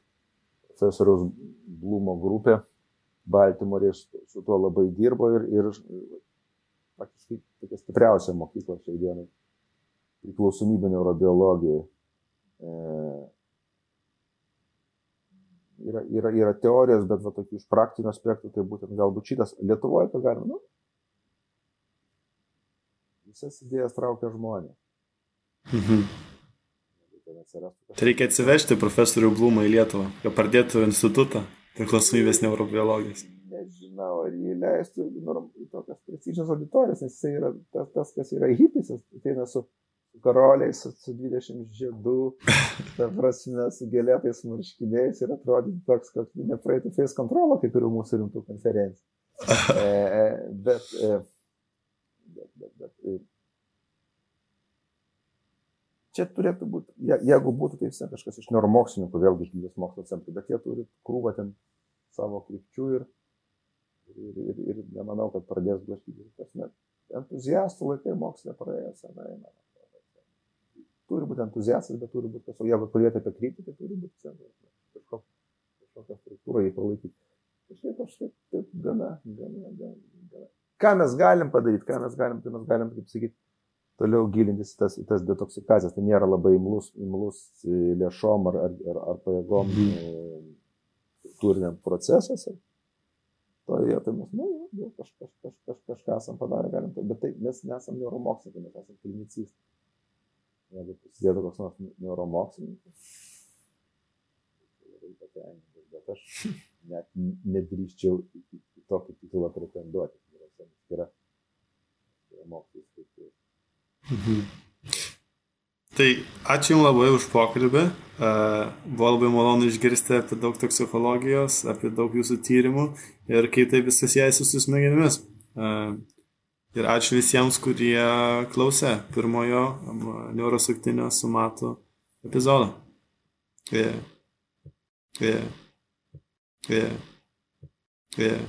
profesoriaus Blumo grupė Baltimorė su, su tuo labai dirbo ir, ir praktiškai tokia stipriausia mokykla šiai dienai priklausomybė neurobiologijai. E, yra, yra, yra teorijos, bet va, tokių iš praktinių aspektų, tai būtent galbūt šitas Lietuvoje, ką galima, nu, visas idėjas traukia žmonės. Mhm. Tai reikia atsivežti profesorių Blumą į Lietuvą, kad pradėtų institutą priklausomybės neurobiologijos. Nežinau, ar jį leistų į tokias prestižinės auditorijas, nes jis yra tas, tas kas yra hipis, ateina su karoliais, su, su 20 žiedų, ta prasme, su gėlėtais marškiniais ir atrodytų toks, kad nepraeitų face control, kaip ir mūsų rimtų konferencijų. *laughs* E, e, bet e, bet, bet, e, čia turėtų būti, je, jeigu būtų tai visai kažkas iš neuromokslininkų, vėlgi iš gyvybės mokslo centrų, bet jie turi krūvą ten savo krypčių ir, ir, ir, ir nemanau, kad pradės blaškyti. Net entuziastų laikai mokslė praėjo senai. Turi būti entuziastas, bet turi būti tiesiog, jeigu kalbėti apie kryptį, tai turi būti kažkokia, kažkokia struktūra jį palaikyti. Kažkaip aš taip, taip gana, gana, gana, gana Ką mes galim padaryti, ką mes galim, tai mes galim, kaip sakyti, toliau gilintis į tas, į tas detoksikacijas. Tai nėra labai imlus, imlus lėšom ar, ar, ar, ar pajėgom mm. turiniam procesuose. Toje vietoje mes, nu, jau kaž, kaž, kaž, kaž, kažką esam padarę, galim, bet tai mes nesam neuromokslininkai, mes esam klinicistai. Jeigu prisidėtų koks nors neuromokslininkas, tai labai patenkintas, bet aš *laughs* net nedrįščiau į tokį titulą pretenduoti yra, yra mokslas. Mhm. Tai ačiū Jums labai už pokalbį. Buvo labai malonu išgirsti apie daug toksikologijos, apie daug Jūsų tyrimų ir kaip tai viskas jėsi su smegenimis. Ir ačiū visiems, kurie klausė pirmojo neurosuktinio sumato epizodo. Yeah. Yeah. Yeah. Yeah.